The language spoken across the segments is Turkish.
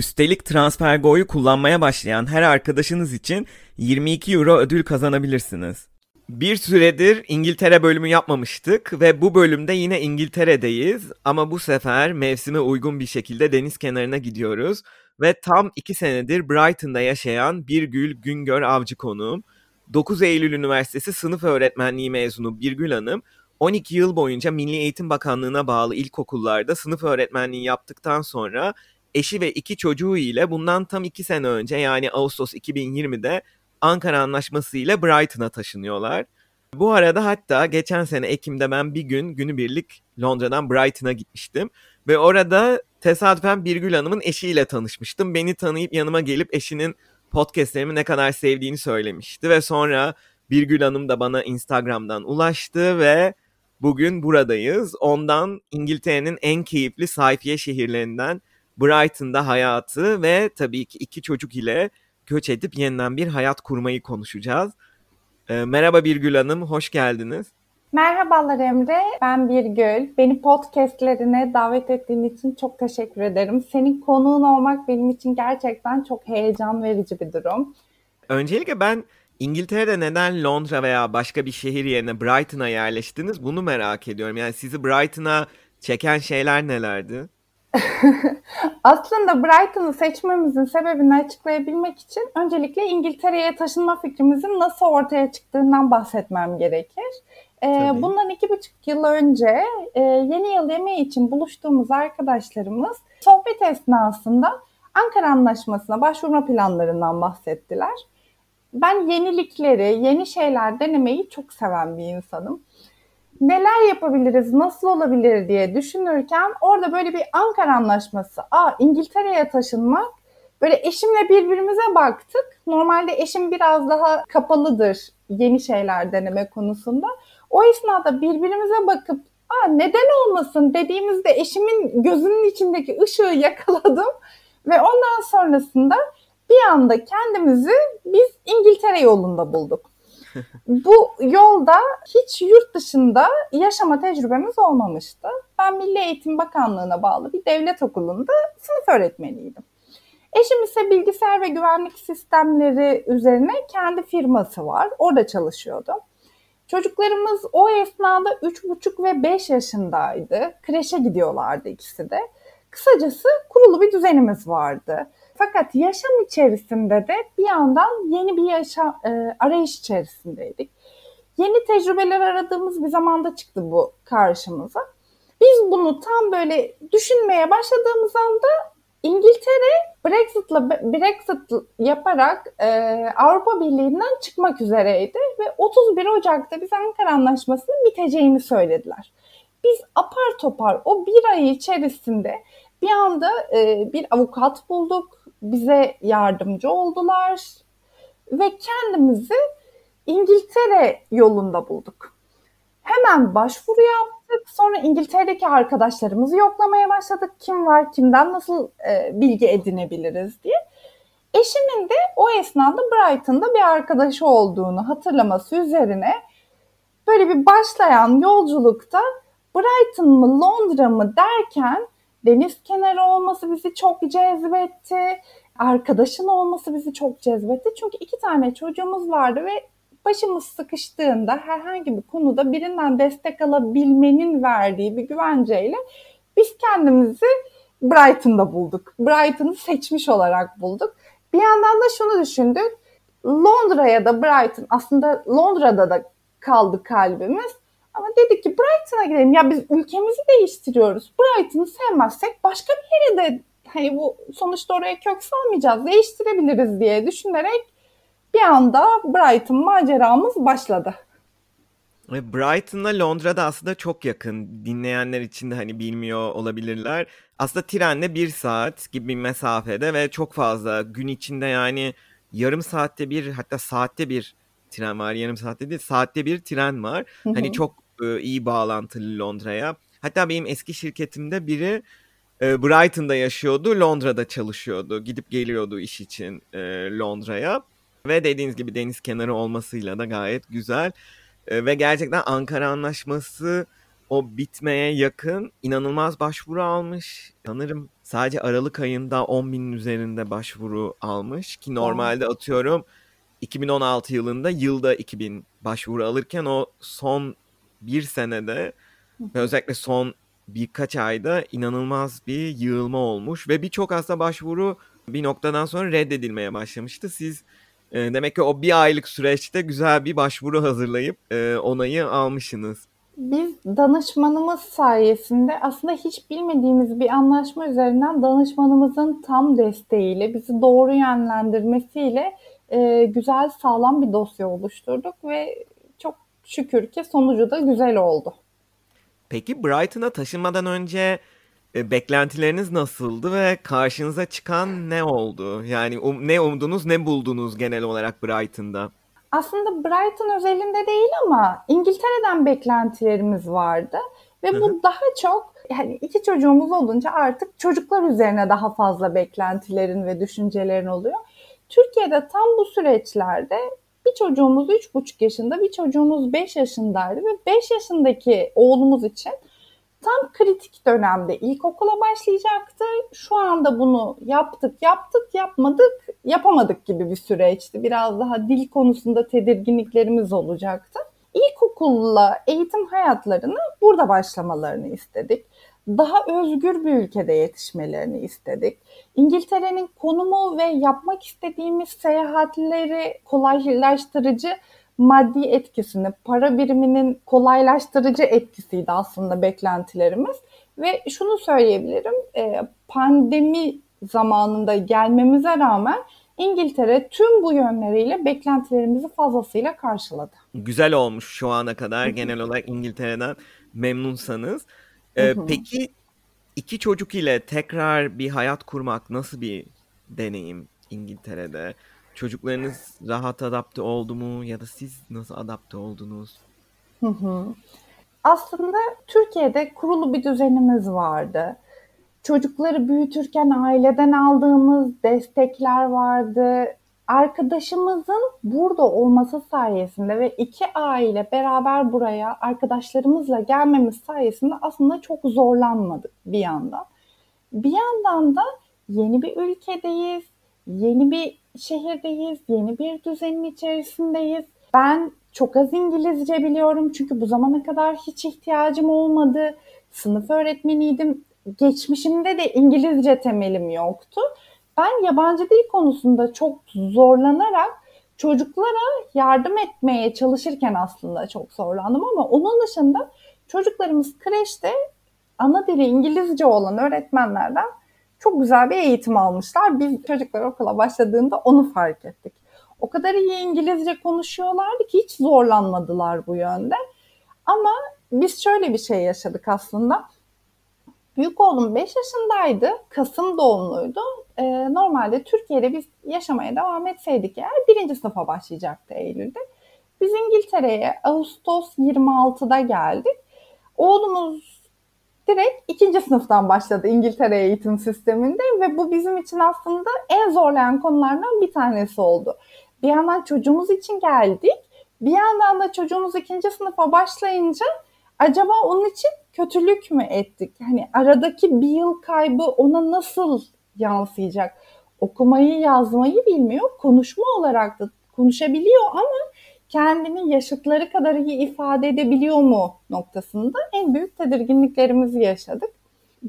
Üstelik TransferGo'yu kullanmaya başlayan her arkadaşınız için 22 euro ödül kazanabilirsiniz. Bir süredir İngiltere bölümü yapmamıştık ve bu bölümde yine İngiltere'deyiz ama bu sefer mevsime uygun bir şekilde deniz kenarına gidiyoruz ve tam 2 senedir Brighton'da yaşayan Birgül Güngör Avcı konuğum. 9 Eylül Üniversitesi sınıf öğretmenliği mezunu Birgül Hanım 12 yıl boyunca Milli Eğitim Bakanlığı'na bağlı ilkokullarda sınıf öğretmenliği yaptıktan sonra eşi ve iki çocuğu ile bundan tam iki sene önce yani Ağustos 2020'de Ankara Anlaşması ile Brighton'a taşınıyorlar. Bu arada hatta geçen sene Ekim'de ben bir gün günübirlik Londra'dan Brighton'a gitmiştim. Ve orada tesadüfen Birgül Hanım'ın eşiyle tanışmıştım. Beni tanıyıp yanıma gelip eşinin podcastlerimi ne kadar sevdiğini söylemişti. Ve sonra Birgül Hanım da bana Instagram'dan ulaştı ve bugün buradayız. Ondan İngiltere'nin en keyifli sayfiye şehirlerinden Brighton'da hayatı ve tabii ki iki çocuk ile göç edip yeniden bir hayat kurmayı konuşacağız. E, merhaba Birgül Hanım, hoş geldiniz. Merhabalar Emre, ben Birgül. Beni podcastlerine davet ettiğin için çok teşekkür ederim. Senin konuğun olmak benim için gerçekten çok heyecan verici bir durum. Öncelikle ben İngiltere'de neden Londra veya başka bir şehir yerine Brighton'a yerleştiniz bunu merak ediyorum. Yani sizi Brighton'a çeken şeyler nelerdi? Aslında Brighton'ı seçmemizin sebebini açıklayabilmek için öncelikle İngiltere'ye taşınma fikrimizin nasıl ortaya çıktığından bahsetmem gerekir. Ee, bundan iki buçuk yıl önce e, yeni yıl yemeği için buluştuğumuz arkadaşlarımız sohbet esnasında Ankara Anlaşması'na başvurma planlarından bahsettiler. Ben yenilikleri, yeni şeyler denemeyi çok seven bir insanım neler yapabiliriz, nasıl olabilir diye düşünürken orada böyle bir Ankara Anlaşması, aa İngiltere'ye taşınmak, böyle eşimle birbirimize baktık. Normalde eşim biraz daha kapalıdır yeni şeyler deneme konusunda. O esnada birbirimize bakıp aa neden olmasın dediğimizde eşimin gözünün içindeki ışığı yakaladım ve ondan sonrasında bir anda kendimizi biz İngiltere yolunda bulduk. Bu yolda hiç yurt dışında yaşama tecrübemiz olmamıştı. Ben Milli Eğitim Bakanlığı'na bağlı bir devlet okulunda sınıf öğretmeniydim. Eşim ise bilgisayar ve güvenlik sistemleri üzerine kendi firması var. Orada çalışıyordu. Çocuklarımız o esnada 3,5 ve 5 yaşındaydı. Kreşe gidiyorlardı ikisi de. Kısacası kurulu bir düzenimiz vardı. Fakat yaşam içerisinde de bir yandan yeni bir yaşam e, arayış içerisindeydik. Yeni tecrübeler aradığımız bir zamanda çıktı bu karşımıza. Biz bunu tam böyle düşünmeye başladığımız anda İngiltere Brexit'la Brexit yaparak e, Avrupa Birliği'nden çıkmak üzereydi ve 31 Ocak'ta biz Ankara Anlaşması'nın biteceğini söylediler. Biz apar topar o bir ay içerisinde bir anda e, bir avukat bulduk, bize yardımcı oldular ve kendimizi İngiltere yolunda bulduk. Hemen başvuru yaptık. Sonra İngiltere'deki arkadaşlarımızı yoklamaya başladık. Kim var, kimden nasıl e, bilgi edinebiliriz diye. Eşimin de o esnada Brighton'da bir arkadaşı olduğunu hatırlaması üzerine böyle bir başlayan yolculukta Brighton mı Londra mı derken deniz kenarı olması bizi çok cezbetti. Arkadaşın olması bizi çok cezbetti. Çünkü iki tane çocuğumuz vardı ve başımız sıkıştığında herhangi bir konuda birinden destek alabilmenin verdiği bir güvenceyle biz kendimizi Brighton'da bulduk. Brighton'ı seçmiş olarak bulduk. Bir yandan da şunu düşündük. Londra'ya da Brighton aslında Londra'da da kaldı kalbimiz. Ama dedik ki Brighton'a gidelim. Ya biz ülkemizi değiştiriyoruz. Brighton'ı sevmezsek başka bir yere de hani bu sonuçta oraya kök salmayacağız. Değiştirebiliriz diye düşünerek bir anda Brighton maceramız başladı. Brighton'la Londra'da aslında çok yakın. Dinleyenler için de hani bilmiyor olabilirler. Aslında trenle bir saat gibi bir mesafede ve çok fazla gün içinde yani yarım saatte bir hatta saatte bir tren var. Yarım saatte değil saatte bir tren var. Hı hı. Hani çok e, iyi bağlantılı Londra'ya. Hatta benim eski şirketimde biri e, Brighton'da yaşıyordu. Londra'da çalışıyordu. Gidip geliyordu iş için e, Londra'ya. Ve dediğiniz gibi deniz kenarı olmasıyla da gayet güzel. E, ve gerçekten Ankara Anlaşması o bitmeye yakın inanılmaz başvuru almış. Sanırım sadece Aralık ayında 10 binin üzerinde başvuru almış ki normalde atıyorum 2016 yılında yılda 2000 başvuru alırken o son bir senede ve özellikle son birkaç ayda inanılmaz bir yığılma olmuş ve birçok hasta başvuru bir noktadan sonra reddedilmeye başlamıştı. Siz e, demek ki o bir aylık süreçte güzel bir başvuru hazırlayıp e, onayı almışsınız. Biz danışmanımız sayesinde aslında hiç bilmediğimiz bir anlaşma üzerinden danışmanımızın tam desteğiyle, bizi doğru yönlendirmesiyle e, güzel sağlam bir dosya oluşturduk ve şükür ki sonucu da güzel oldu. Peki Brighton'a taşınmadan önce e, beklentileriniz nasıldı ve karşınıza çıkan ne oldu? Yani um, ne umdunuz ne buldunuz genel olarak Brighton'da? Aslında Brighton özelinde değil ama İngiltere'den beklentilerimiz vardı. Ve bu Hı-hı. daha çok yani iki çocuğumuz olunca artık çocuklar üzerine daha fazla beklentilerin ve düşüncelerin oluyor. Türkiye'de tam bu süreçlerde bir çocuğumuz 3,5 yaşında, bir çocuğumuz 5 yaşındaydı ve 5 yaşındaki oğlumuz için tam kritik dönemde ilkokula başlayacaktı. Şu anda bunu yaptık, yaptık, yapmadık, yapamadık gibi bir süreçti. Biraz daha dil konusunda tedirginliklerimiz olacaktı. İlkokulla eğitim hayatlarını burada başlamalarını istedik. Daha özgür bir ülkede yetişmelerini istedik. İngiltere'nin konumu ve yapmak istediğimiz seyahatleri kolaylaştırıcı maddi etkisini, para biriminin kolaylaştırıcı etkisiydi aslında beklentilerimiz. Ve şunu söyleyebilirim, e, pandemi zamanında gelmemize rağmen İngiltere tüm bu yönleriyle beklentilerimizi fazlasıyla karşıladı. Güzel olmuş şu ana kadar genel olarak İngiltere'den memnunsanız. Ee, peki iki çocuk ile tekrar bir hayat kurmak nasıl bir deneyim İngiltere'de? Çocuklarınız rahat adapte oldu mu ya da siz nasıl adapte oldunuz? Hı hı. Aslında Türkiye'de kurulu bir düzenimiz vardı. Çocukları büyütürken aileden aldığımız destekler vardı. Arkadaşımızın burada olması sayesinde ve iki aile beraber buraya arkadaşlarımızla gelmemiz sayesinde aslında çok zorlanmadık bir yandan. Bir yandan da yeni bir ülkedeyiz, yeni bir şehirdeyiz, yeni bir düzenin içerisindeyiz. Ben çok az İngilizce biliyorum çünkü bu zamana kadar hiç ihtiyacım olmadı. Sınıf öğretmeniydim. Geçmişimde de İngilizce temelim yoktu. Ben yabancı dil konusunda çok zorlanarak çocuklara yardım etmeye çalışırken aslında çok zorlandım ama onun dışında çocuklarımız kreşte ana dili İngilizce olan öğretmenlerden çok güzel bir eğitim almışlar. Biz çocuklar okula başladığında onu fark ettik. O kadar iyi İngilizce konuşuyorlardı ki hiç zorlanmadılar bu yönde. Ama biz şöyle bir şey yaşadık aslında. Büyük oğlum 5 yaşındaydı. Kasım doğumluydu. Ee, normalde Türkiye'de biz yaşamaya devam etseydik eğer birinci sınıfa başlayacaktı Eylül'de. Biz İngiltere'ye Ağustos 26'da geldik. Oğlumuz direkt ikinci sınıftan başladı İngiltere eğitim sisteminde ve bu bizim için aslında en zorlayan konulardan bir tanesi oldu. Bir yandan çocuğumuz için geldik, bir yandan da çocuğumuz ikinci sınıfa başlayınca acaba onun için kötülük mü ettik? Hani aradaki bir yıl kaybı ona nasıl yansıyacak? Okumayı, yazmayı bilmiyor, konuşma olarak da konuşabiliyor ama kendini yaşıtları kadar iyi ifade edebiliyor mu noktasında en büyük tedirginliklerimizi yaşadık.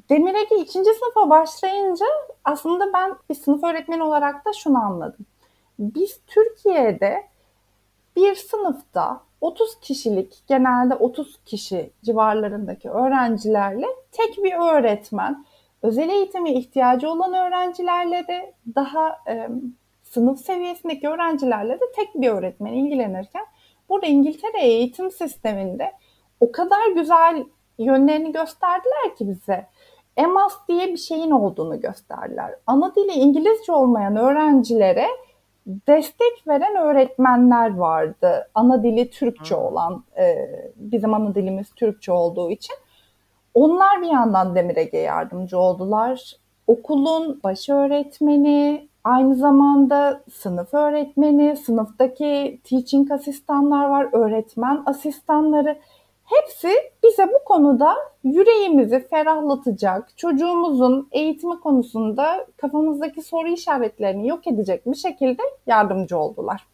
Demiregi ikinci sınıfa başlayınca aslında ben bir sınıf öğretmeni olarak da şunu anladım. Biz Türkiye'de bir sınıfta 30 kişilik genelde 30 kişi civarlarındaki öğrencilerle tek bir öğretmen özel eğitime ihtiyacı olan öğrencilerle de daha e, sınıf seviyesindeki öğrencilerle de tek bir öğretmen ilgilenirken burada İngiltere eğitim sisteminde o kadar güzel yönlerini gösterdiler ki bize. EMAS diye bir şeyin olduğunu gösterdiler. Ana dili İngilizce olmayan öğrencilere destek veren öğretmenler vardı. Ana dili Türkçe olan, e, bizim ana dilimiz Türkçe olduğu için. Onlar bir yandan Demir Ege yardımcı oldular. Okulun baş öğretmeni, aynı zamanda sınıf öğretmeni, sınıftaki teaching asistanlar var, öğretmen asistanları. Hepsi bize bu konuda yüreğimizi ferahlatacak, çocuğumuzun eğitimi konusunda kafamızdaki soru işaretlerini yok edecek bir şekilde yardımcı oldular.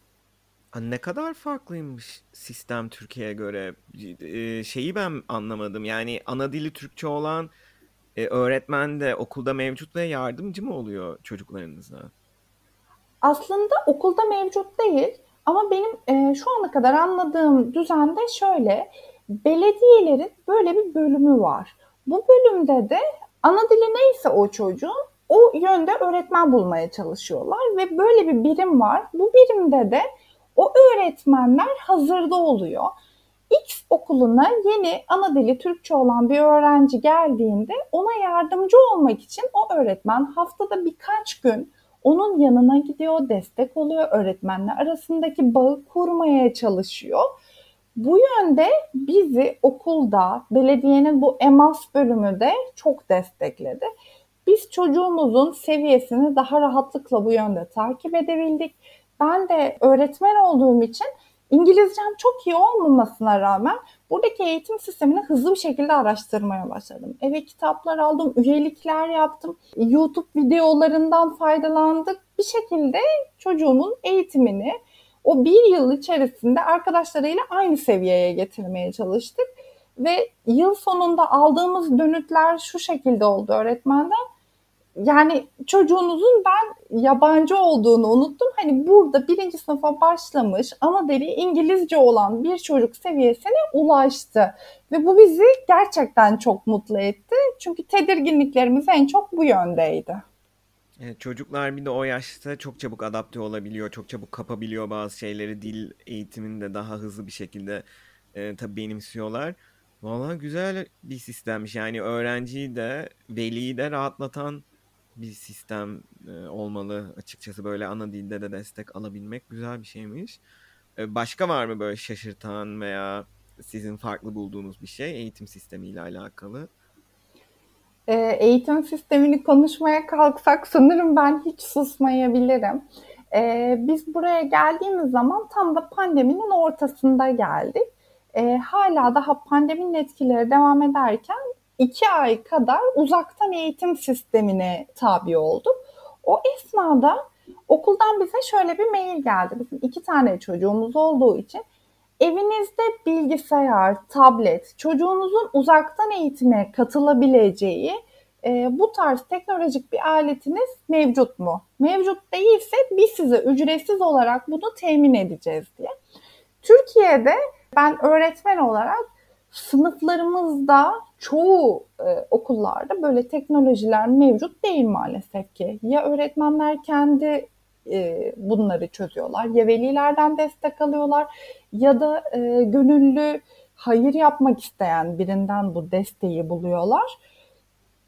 Ne kadar farklıymış sistem Türkiye'ye göre. Ee, şeyi ben anlamadım. Yani ana dili Türkçe olan e, öğretmen de okulda mevcut ve yardımcı mı oluyor çocuklarınıza? Aslında okulda mevcut değil ama benim e, şu ana kadar anladığım düzende şöyle belediyelerin böyle bir bölümü var. Bu bölümde de ana dili neyse o çocuğun o yönde öğretmen bulmaya çalışıyorlar ve böyle bir birim var. Bu birimde de o öğretmenler hazırda oluyor. X okuluna yeni ana dili Türkçe olan bir öğrenci geldiğinde ona yardımcı olmak için o öğretmen haftada birkaç gün onun yanına gidiyor, destek oluyor, öğretmenle arasındaki bağı kurmaya çalışıyor. Bu yönde bizi okulda, belediyenin bu EMAS bölümü de çok destekledi. Biz çocuğumuzun seviyesini daha rahatlıkla bu yönde takip edebildik. Ben de öğretmen olduğum için İngilizcem çok iyi olmamasına rağmen buradaki eğitim sistemini hızlı bir şekilde araştırmaya başladım. Eve kitaplar aldım, üyelikler yaptım, YouTube videolarından faydalandık. Bir şekilde çocuğumun eğitimini o bir yıl içerisinde arkadaşlarıyla aynı seviyeye getirmeye çalıştık. Ve yıl sonunda aldığımız dönütler şu şekilde oldu öğretmenden yani çocuğunuzun ben yabancı olduğunu unuttum. Hani burada birinci sınıfa başlamış ama deli İngilizce olan bir çocuk seviyesine ulaştı. Ve bu bizi gerçekten çok mutlu etti. Çünkü tedirginliklerimiz en çok bu yöndeydi. Evet, çocuklar bir de o yaşta çok çabuk adapte olabiliyor, çok çabuk kapabiliyor bazı şeyleri. Dil eğitimini de daha hızlı bir şekilde e, tabii benimsiyorlar. Valla güzel bir sistemmiş. Yani öğrenciyi de, veliyi de rahatlatan bir sistem e, olmalı açıkçası böyle ana dilde de destek alabilmek güzel bir şeymiş. E, başka var mı böyle şaşırtan veya sizin farklı bulduğunuz bir şey eğitim sistemiyle alakalı? E, eğitim sistemini konuşmaya kalksak sanırım ben hiç susmayabilirim. E, biz buraya geldiğimiz zaman tam da pandeminin ortasında geldik. E, hala daha pandeminin etkileri devam ederken iki ay kadar uzaktan eğitim sistemine tabi olduk. O esnada okuldan bize şöyle bir mail geldi. Bizim iki tane çocuğumuz olduğu için evinizde bilgisayar, tablet, çocuğunuzun uzaktan eğitime katılabileceği e, bu tarz teknolojik bir aletiniz mevcut mu? Mevcut değilse biz size ücretsiz olarak bunu temin edeceğiz diye. Türkiye'de ben öğretmen olarak sınıflarımızda çoğu e, okullarda böyle teknolojiler mevcut değil maalesef ki. Ya öğretmenler kendi e, bunları çözüyorlar ya velilerden destek alıyorlar ya da e, gönüllü hayır yapmak isteyen birinden bu desteği buluyorlar.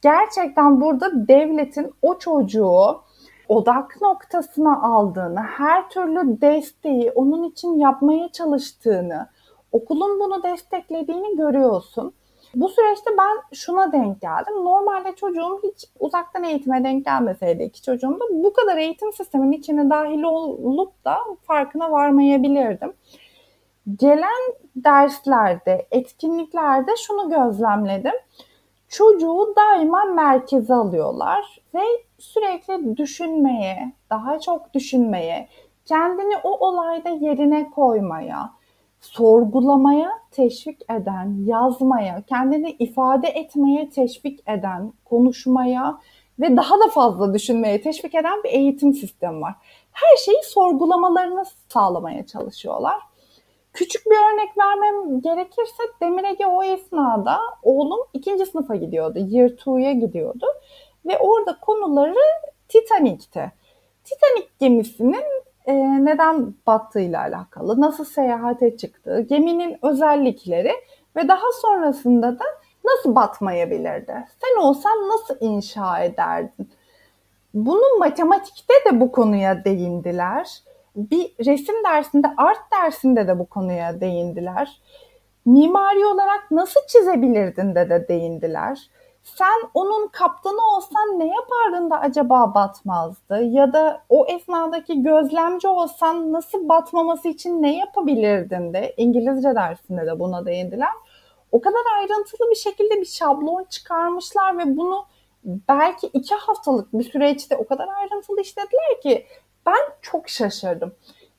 Gerçekten burada devletin o çocuğu odak noktasına aldığını, her türlü desteği onun için yapmaya çalıştığını, okulun bunu desteklediğini görüyorsun. Bu süreçte ben şuna denk geldim. Normalde çocuğum hiç uzaktan eğitime denk gelmeseydi iki çocuğum da bu kadar eğitim sisteminin içine dahil olup da farkına varmayabilirdim. Gelen derslerde, etkinliklerde şunu gözlemledim. Çocuğu daima merkeze alıyorlar ve sürekli düşünmeye, daha çok düşünmeye, kendini o olayda yerine koymaya, sorgulamaya teşvik eden, yazmaya, kendini ifade etmeye teşvik eden, konuşmaya ve daha da fazla düşünmeye teşvik eden bir eğitim sistemi var. Her şeyi sorgulamalarını sağlamaya çalışıyorlar. Küçük bir örnek vermem gerekirse Demir Ege o esnada oğlum ikinci sınıfa gidiyordu. Year 2'ya gidiyordu. Ve orada konuları Titanic'ti. Titanic gemisinin e, neden battığıyla alakalı, nasıl seyahate çıktığı, geminin özellikleri ve daha sonrasında da nasıl batmayabilirdi? Sen olsan nasıl inşa ederdin? Bunu matematikte de bu konuya değindiler. Bir resim dersinde, art dersinde de bu konuya değindiler. Mimari olarak nasıl çizebilirdin de de değindiler sen onun kaptanı olsan ne yapardın da acaba batmazdı? Ya da o esnadaki gözlemci olsan nasıl batmaması için ne yapabilirdin de İngilizce dersinde de buna değindiler. O kadar ayrıntılı bir şekilde bir şablon çıkarmışlar ve bunu belki iki haftalık bir süreçte o kadar ayrıntılı işlediler ki ben çok şaşırdım.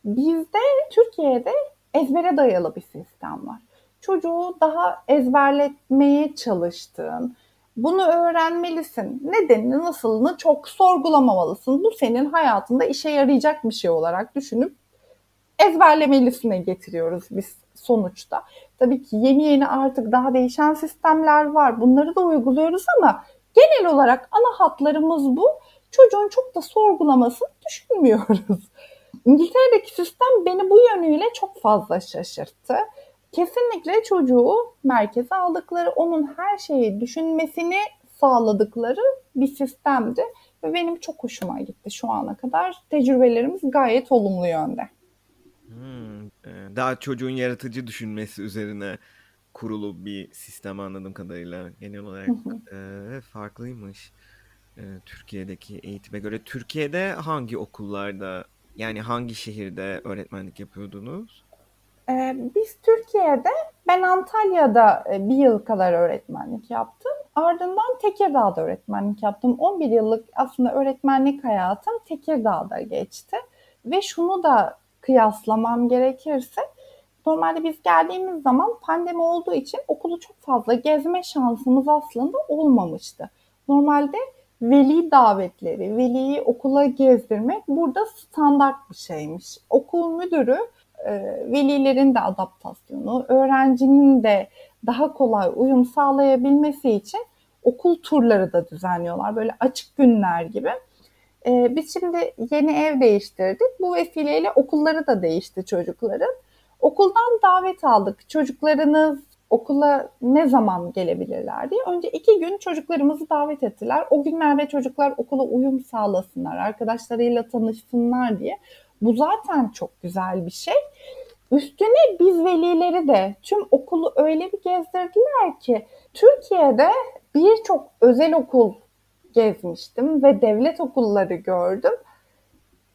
Bizde Türkiye'de ezbere dayalı bir sistem var. Çocuğu daha ezberletmeye çalıştığın, bunu öğrenmelisin. Nedenini, nasılını çok sorgulamamalısın. Bu senin hayatında işe yarayacak bir şey olarak düşünüp ezberlemelisine getiriyoruz biz sonuçta. Tabii ki yeni yeni artık daha değişen sistemler var. Bunları da uyguluyoruz ama genel olarak ana hatlarımız bu. Çocuğun çok da sorgulamasını düşünmüyoruz. İngiltere'deki sistem beni bu yönüyle çok fazla şaşırttı kesinlikle çocuğu merkeze aldıkları, onun her şeyi düşünmesini sağladıkları bir sistemdi. Ve benim çok hoşuma gitti şu ana kadar. Tecrübelerimiz gayet olumlu yönde. Hmm, e, daha çocuğun yaratıcı düşünmesi üzerine kurulu bir sistem anladığım kadarıyla genel olarak e, farklıymış e, Türkiye'deki eğitime göre. Türkiye'de hangi okullarda yani hangi şehirde öğretmenlik yapıyordunuz? Ee, biz Türkiye'de, ben Antalya'da e, bir yıl kadar öğretmenlik yaptım. Ardından Tekirdağ'da öğretmenlik yaptım. 11 yıllık aslında öğretmenlik hayatım Tekirdağ'da geçti. Ve şunu da kıyaslamam gerekirse, normalde biz geldiğimiz zaman pandemi olduğu için okulu çok fazla gezme şansımız aslında olmamıştı. Normalde veli davetleri, veliyi okula gezdirmek burada standart bir şeymiş. Okul müdürü e, velilerin de adaptasyonu, öğrencinin de daha kolay uyum sağlayabilmesi için okul turları da düzenliyorlar. Böyle açık günler gibi. E, biz şimdi yeni ev değiştirdik. Bu vesileyle okulları da değişti çocukların. Okuldan davet aldık. Çocuklarınız okula ne zaman gelebilirler diye. Önce iki gün çocuklarımızı davet ettiler. O günlerde çocuklar okula uyum sağlasınlar, arkadaşlarıyla tanışsınlar diye. Bu zaten çok güzel bir şey. Üstüne biz velileri de tüm okulu öyle bir gezdirdiler ki Türkiye'de birçok özel okul gezmiştim ve devlet okulları gördüm.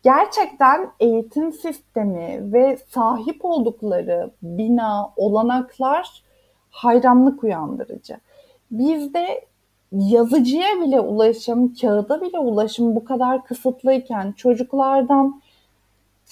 Gerçekten eğitim sistemi ve sahip oldukları bina, olanaklar hayranlık uyandırıcı. Bizde yazıcıya bile ulaşım, kağıda bile ulaşım bu kadar kısıtlıyken çocuklardan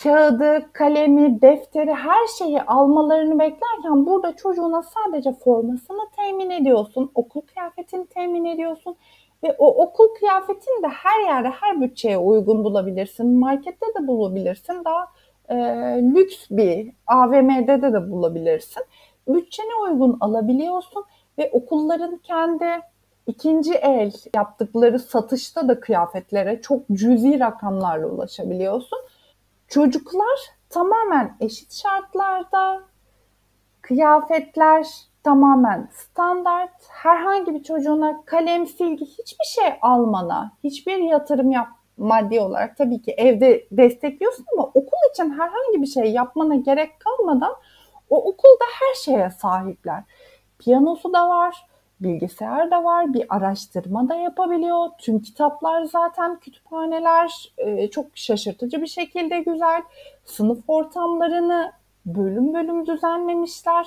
kağıdı, kalemi, defteri her şeyi almalarını beklerken burada çocuğuna sadece formasını temin ediyorsun, okul kıyafetini temin ediyorsun ve o okul kıyafetini de her yerde her bütçeye uygun bulabilirsin. Markette de bulabilirsin. Daha e, lüks bir AVM'de de de bulabilirsin. Bütçene uygun alabiliyorsun ve okulların kendi ikinci el yaptıkları satışta da kıyafetlere çok cüzi rakamlarla ulaşabiliyorsun. Çocuklar tamamen eşit şartlarda, kıyafetler tamamen standart. Herhangi bir çocuğuna kalem, silgi hiçbir şey almana, hiçbir yatırım yap maddi olarak tabii ki evde destekliyorsun ama okul için herhangi bir şey yapmana gerek kalmadan o okulda her şeye sahipler. Piyanosu da var, bilgisayar da var, bir araştırma da yapabiliyor. Tüm kitaplar zaten kütüphaneler e, çok şaşırtıcı bir şekilde güzel. Sınıf ortamlarını bölüm bölüm düzenlemişler.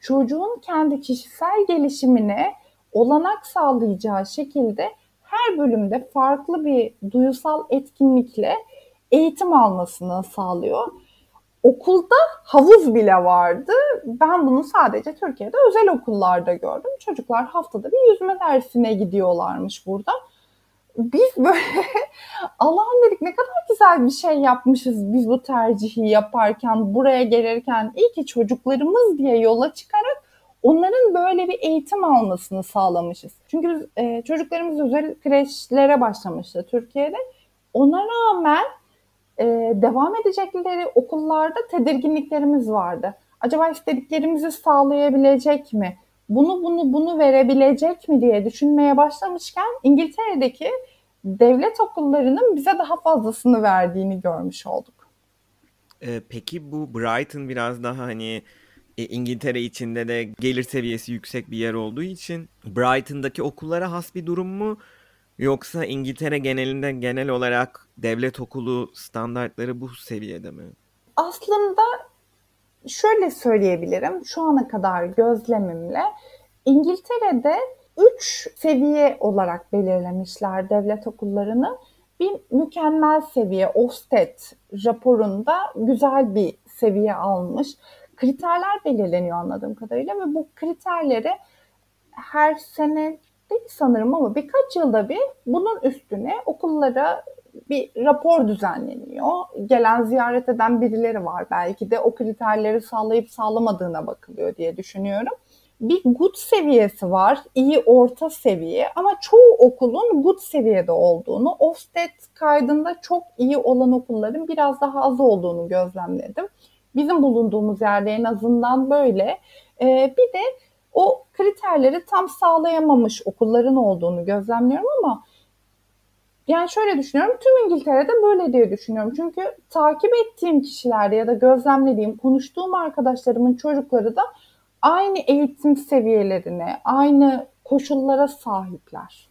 Çocuğun kendi kişisel gelişimine olanak sağlayacağı şekilde her bölümde farklı bir duyusal etkinlikle eğitim almasını sağlıyor. Okulda havuz bile vardı. Ben bunu sadece Türkiye'de özel okullarda gördüm. Çocuklar haftada bir yüzme dersine gidiyorlarmış burada. Biz böyle Allah'ım dedik ne kadar güzel bir şey yapmışız biz bu tercihi yaparken, buraya gelirken. iyi ki çocuklarımız diye yola çıkarak onların böyle bir eğitim almasını sağlamışız. Çünkü e, çocuklarımız özel kreşlere başlamıştı Türkiye'de. Ona rağmen e, devam edecekleri okullarda tedirginliklerimiz vardı. Acaba istediklerimizi sağlayabilecek mi? Bunu bunu bunu verebilecek mi diye düşünmeye başlamışken İngiltere'deki devlet okullarının bize daha fazlasını verdiğini görmüş olduk. Peki bu Brighton biraz daha hani e, İngiltere içinde de gelir seviyesi yüksek bir yer olduğu için Brighton'daki okullara has bir durum mu? Yoksa İngiltere genelinde genel olarak devlet okulu standartları bu seviyede mi? Aslında şöyle söyleyebilirim şu ana kadar gözlemimle İngiltere'de 3 seviye olarak belirlemişler devlet okullarını. Bir mükemmel seviye Ofsted raporunda güzel bir seviye almış. Kriterler belirleniyor anladığım kadarıyla ve bu kriterleri her sene değil sanırım ama birkaç yılda bir bunun üstüne okullara bir rapor düzenleniyor. Gelen ziyaret eden birileri var belki de o kriterleri sağlayıp sağlamadığına bakılıyor diye düşünüyorum. Bir good seviyesi var, iyi orta seviye ama çoğu okulun good seviyede olduğunu, Ofsted kaydında çok iyi olan okulların biraz daha az olduğunu gözlemledim. Bizim bulunduğumuz yerde en azından böyle. Ee, bir de o kriterleri tam sağlayamamış okulların olduğunu gözlemliyorum ama yani şöyle düşünüyorum. Tüm İngiltere'de böyle diye düşünüyorum. Çünkü takip ettiğim kişilerde ya da gözlemlediğim, konuştuğum arkadaşlarımın çocukları da aynı eğitim seviyelerine, aynı koşullara sahipler.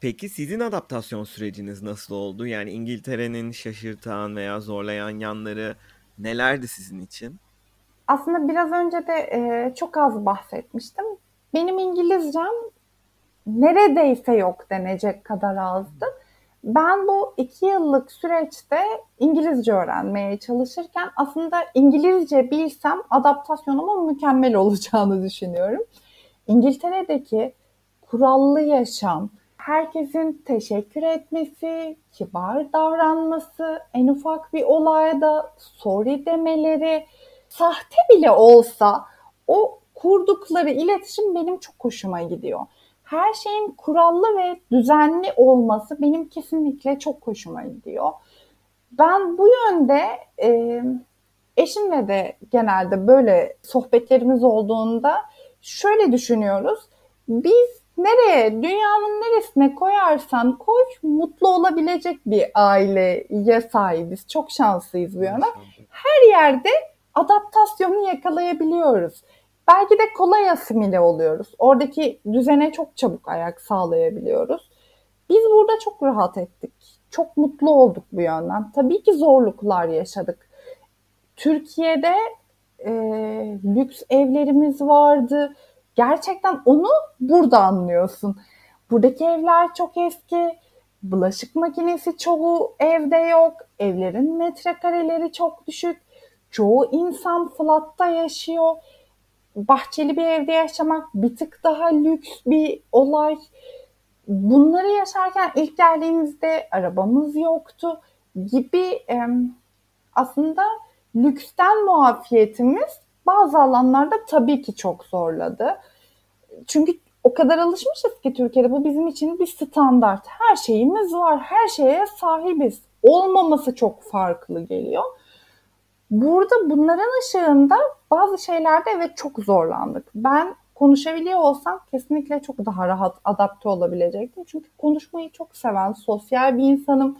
Peki sizin adaptasyon süreciniz nasıl oldu? Yani İngiltere'nin şaşırtan veya zorlayan yanları nelerdi sizin için? Aslında biraz önce de e, çok az bahsetmiştim. Benim İngilizcem neredeyse yok denecek kadar azdı. Ben bu iki yıllık süreçte İngilizce öğrenmeye çalışırken aslında İngilizce bilsem adaptasyonumun mükemmel olacağını düşünüyorum. İngiltere'deki kurallı yaşam, herkesin teşekkür etmesi, kibar davranması, en ufak bir olayda sorry demeleri, sahte bile olsa o kurdukları iletişim benim çok hoşuma gidiyor her şeyin kurallı ve düzenli olması benim kesinlikle çok hoşuma gidiyor. Ben bu yönde e, eşimle de genelde böyle sohbetlerimiz olduğunda şöyle düşünüyoruz. Biz nereye, dünyanın neresine koyarsan koy mutlu olabilecek bir aileye sahibiz. Çok şanslıyız bu yana. Her yerde adaptasyonu yakalayabiliyoruz. Belki de kolay asimile oluyoruz. Oradaki düzene çok çabuk ayak sağlayabiliyoruz. Biz burada çok rahat ettik. Çok mutlu olduk bu yönden. Tabii ki zorluklar yaşadık. Türkiye'de e, lüks evlerimiz vardı. Gerçekten onu burada anlıyorsun. Buradaki evler çok eski. Bulaşık makinesi çoğu evde yok. Evlerin metrekareleri çok düşük. Çoğu insan flatta yaşıyor bahçeli bir evde yaşamak bir tık daha lüks bir olay. Bunları yaşarken ilk geldiğimizde arabamız yoktu gibi aslında lüksten muafiyetimiz bazı alanlarda tabii ki çok zorladı. Çünkü o kadar alışmışız ki Türkiye'de bu bizim için bir standart. Her şeyimiz var, her şeye sahibiz. Olmaması çok farklı geliyor. Burada bunların ışığında bazı şeylerde evet çok zorlandık. Ben konuşabiliyor olsam kesinlikle çok daha rahat adapte olabilecektim. Çünkü konuşmayı çok seven, sosyal bir insanım.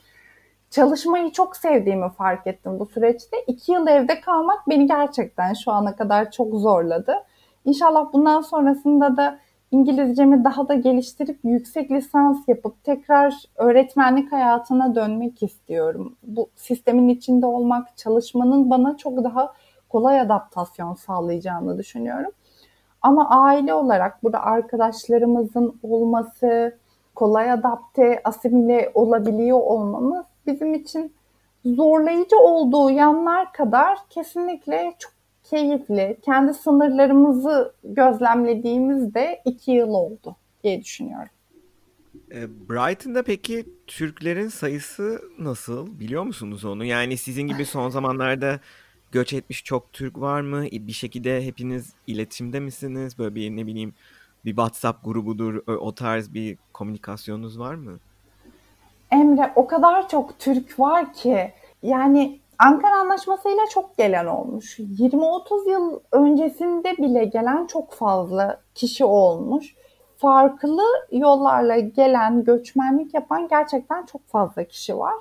Çalışmayı çok sevdiğimi fark ettim bu süreçte. İki yıl evde kalmak beni gerçekten şu ana kadar çok zorladı. İnşallah bundan sonrasında da İngilizcemi daha da geliştirip yüksek lisans yapıp tekrar öğretmenlik hayatına dönmek istiyorum. Bu sistemin içinde olmak, çalışmanın bana çok daha kolay adaptasyon sağlayacağını düşünüyorum. Ama aile olarak burada arkadaşlarımızın olması, kolay adapte, asimile olabiliyor olmamız bizim için zorlayıcı olduğu yanlar kadar kesinlikle çok keyifli, kendi sınırlarımızı gözlemlediğimizde iki yıl oldu diye düşünüyorum. E, Brighton'da peki Türklerin sayısı nasıl? Biliyor musunuz onu? Yani sizin gibi son zamanlarda göç etmiş çok Türk var mı? Bir şekilde hepiniz iletişimde misiniz? Böyle bir ne bileyim bir WhatsApp grubudur o tarz bir komünikasyonunuz var mı? Emre o kadar çok Türk var ki yani Ankara Anlaşması'yla çok gelen olmuş. 20-30 yıl öncesinde bile gelen çok fazla kişi olmuş. Farklı yollarla gelen, göçmenlik yapan gerçekten çok fazla kişi var.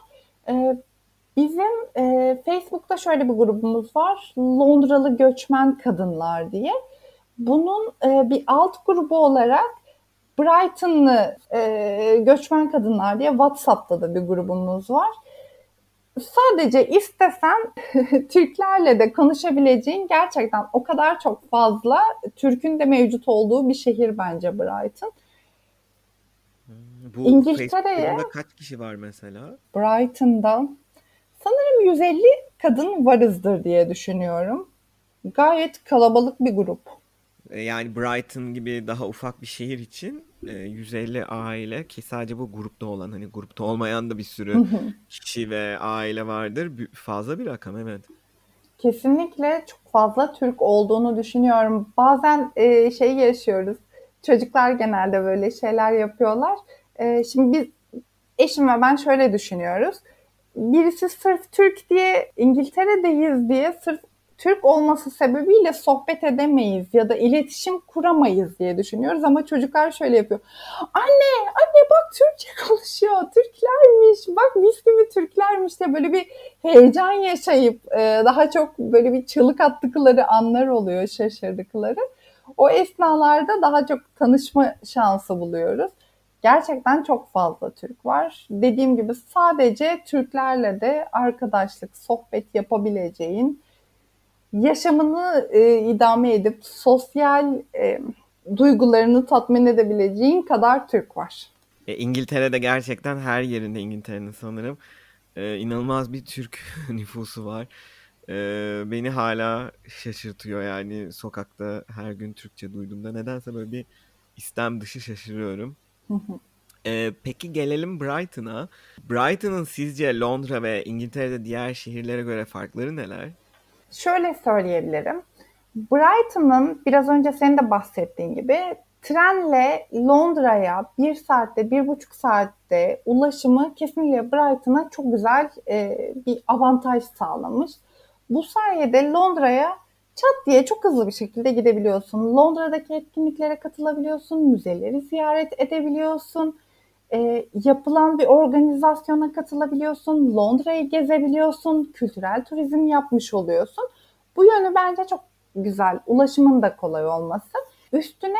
Ee, Bizim e, Facebook'ta şöyle bir grubumuz var. Londralı Göçmen Kadınlar diye. Bunun e, bir alt grubu olarak Brighton'lı e, Göçmen Kadınlar diye WhatsApp'ta da bir grubumuz var. Sadece istesen Türklerle de konuşabileceğin gerçekten o kadar çok fazla Türk'ün de mevcut olduğu bir şehir bence Brighton. Bu İngiltere'ye kaç kişi var mesela? Brighton'da sanırım 150 kadın varızdır diye düşünüyorum. Gayet kalabalık bir grup. E, yani Brighton gibi daha ufak bir şehir için 150 e, aile ki sadece bu grupta olan hani grupta olmayan da bir sürü kişi ve aile vardır. Fazla bir rakam evet. Kesinlikle çok fazla Türk olduğunu düşünüyorum. Bazen e, şey yaşıyoruz. Çocuklar genelde böyle şeyler yapıyorlar. E, şimdi biz eşim ve ben şöyle düşünüyoruz. Birisi sırf Türk diye İngiltere'deyiz diye sırf Türk olması sebebiyle sohbet edemeyiz ya da iletişim kuramayız diye düşünüyoruz ama çocuklar şöyle yapıyor. Anne, anne bak Türkçe konuşuyor, Türklermiş, bak mis gibi Türklermiş diye böyle bir heyecan yaşayıp e, daha çok böyle bir çığlık attıkları anlar oluyor, şaşırdıkları. O esnalarda daha çok tanışma şansı buluyoruz. Gerçekten çok fazla Türk var. Dediğim gibi sadece Türklerle de arkadaşlık, sohbet yapabileceğin, yaşamını e, idame edip sosyal e, duygularını tatmin edebileceğin kadar Türk var. E, İngiltere'de gerçekten her yerinde İngiltere'nin sanırım e, inanılmaz bir Türk nüfusu var. E, beni hala şaşırtıyor yani sokakta her gün Türkçe duyduğumda nedense böyle bir istem dışı şaşırıyorum. e, peki gelelim Brighton'a. Brighton'ın sizce Londra ve İngiltere'de diğer şehirlere göre farkları neler? Şöyle söyleyebilirim. Brighton'ın biraz önce senin de bahsettiğin gibi trenle Londra'ya bir saatte, bir buçuk saatte ulaşımı kesinlikle Brighton'a çok güzel e, bir avantaj sağlamış. Bu sayede Londra'ya çat diye çok hızlı bir şekilde gidebiliyorsun. Londra'daki etkinliklere katılabiliyorsun, müzeleri ziyaret edebiliyorsun e, yapılan bir organizasyona katılabiliyorsun, Londra'yı gezebiliyorsun, kültürel turizm yapmış oluyorsun. Bu yönü bence çok güzel. Ulaşımın da kolay olması. Üstüne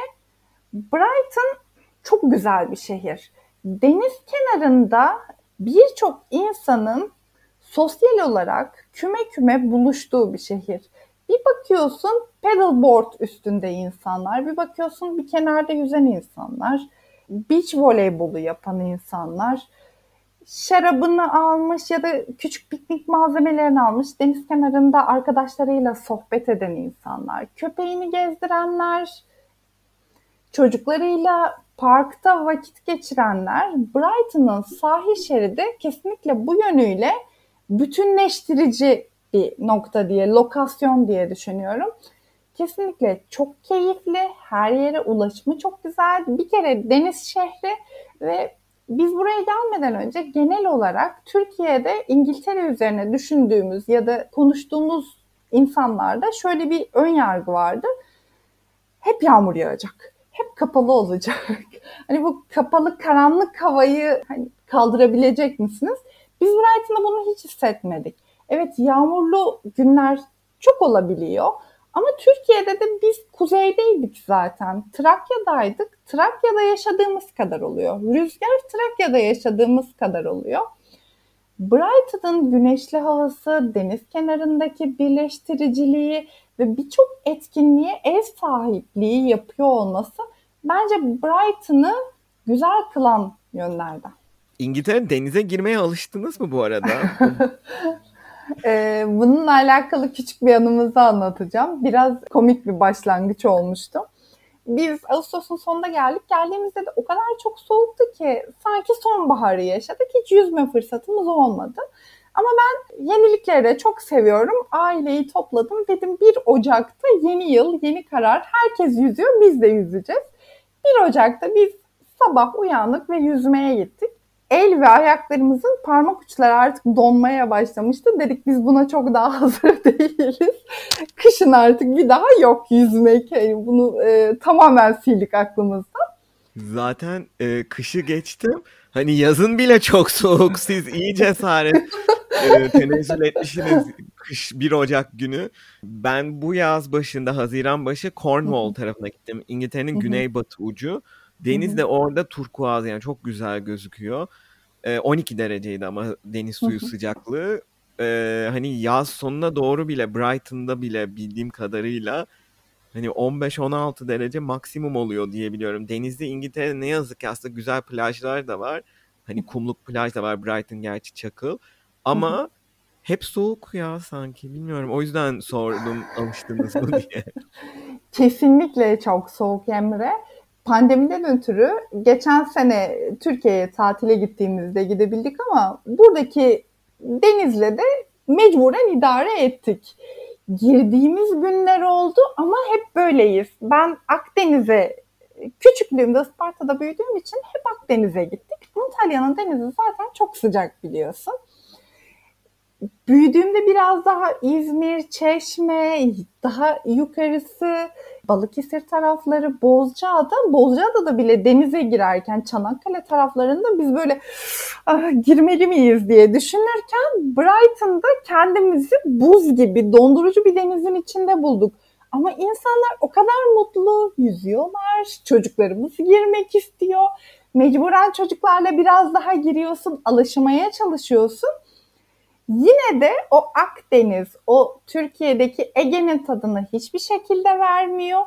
Brighton çok güzel bir şehir. Deniz kenarında birçok insanın sosyal olarak küme küme buluştuğu bir şehir. Bir bakıyorsun paddleboard üstünde insanlar, bir bakıyorsun bir kenarda yüzen insanlar, beach voleybolu yapan insanlar, şarabını almış ya da küçük piknik malzemelerini almış deniz kenarında arkadaşlarıyla sohbet eden insanlar, köpeğini gezdirenler, çocuklarıyla parkta vakit geçirenler Brighton'ın sahil şeridi kesinlikle bu yönüyle bütünleştirici bir nokta diye, lokasyon diye düşünüyorum. Kesinlikle çok keyifli. Her yere ulaşımı çok güzel. Bir kere deniz şehri ve biz buraya gelmeden önce genel olarak Türkiye'de İngiltere üzerine düşündüğümüz ya da konuştuğumuz insanlarda şöyle bir ön yargı vardı. Hep yağmur yağacak. Hep kapalı olacak. hani bu kapalı karanlık havayı hani kaldırabilecek misiniz? Biz Brighton'da bunu hiç hissetmedik. Evet yağmurlu günler çok olabiliyor ama Türkiye'de de biz kuzeydeydik zaten. Trakya'daydık. Trakya'da yaşadığımız kadar oluyor. Rüzgar Trakya'da yaşadığımız kadar oluyor. Brighton'ın güneşli havası, deniz kenarındaki birleştiriciliği ve birçok etkinliğe ev sahipliği yapıyor olması bence Brighton'ı güzel kılan yönlerden. İngiltere denize girmeye alıştınız mı bu arada? Ee, bununla alakalı küçük bir anımızı anlatacağım. Biraz komik bir başlangıç olmuştu. Biz Ağustos'un sonunda geldik. Geldiğimizde de o kadar çok soğuktu ki sanki sonbaharı yaşadık. Hiç yüzme fırsatımız olmadı. Ama ben yenilikleri çok seviyorum. Aileyi topladım. Dedim 1 Ocak'ta yeni yıl, yeni karar. Herkes yüzüyor, biz de yüzeceğiz. 1 Ocak'ta biz sabah uyandık ve yüzmeye gittik el ve ayaklarımızın parmak uçları artık donmaya başlamıştı. Dedik biz buna çok daha hazır değiliz. Kışın artık bir daha yok yüzmek. Yani bunu e, tamamen sildik aklımızdan. Zaten e, kışı geçtim. Hani yazın bile çok soğuk. Siz iyi cesaret e, tenezzül etmişsiniz kış 1 Ocak günü. Ben bu yaz başında Haziran başı Cornwall tarafına gittim. İngiltere'nin güneybatı ucu. Deniz de orada turkuaz yani çok güzel gözüküyor. E, 12 dereceydi ama deniz suyu sıcaklığı. E, hani yaz sonuna doğru bile Brighton'da bile bildiğim kadarıyla hani 15-16 derece maksimum oluyor diye biliyorum. Denizde İngiltere'de ne yazık ki aslında güzel plajlar da var. Hani kumluk plaj da var Brighton gerçi çakıl. Ama hep soğuk ya sanki bilmiyorum. O yüzden sordum alıştınız mı diye. Kesinlikle çok soğuk Emre. Pandemiden ötürü geçen sene Türkiye'ye tatile gittiğimizde gidebildik ama buradaki denizle de mecburen idare ettik. Girdiğimiz günler oldu ama hep böyleyiz. Ben Akdeniz'e küçüklüğümde Isparta'da büyüdüğüm için hep Akdeniz'e gittik. Antalya'nın denizi zaten çok sıcak biliyorsun büyüdüğümde biraz daha İzmir, Çeşme, daha yukarısı Balıkesir tarafları, Bozcaada, Bozcaada'da bile denize girerken Çanakkale taraflarında biz böyle ah, girmeli miyiz diye düşünürken Brighton'da kendimizi buz gibi dondurucu bir denizin içinde bulduk. Ama insanlar o kadar mutlu, yüzüyorlar, çocuklarımız girmek istiyor. Mecburen çocuklarla biraz daha giriyorsun, alışmaya çalışıyorsun. Yine de o Akdeniz, o Türkiye'deki Ege'nin tadını hiçbir şekilde vermiyor.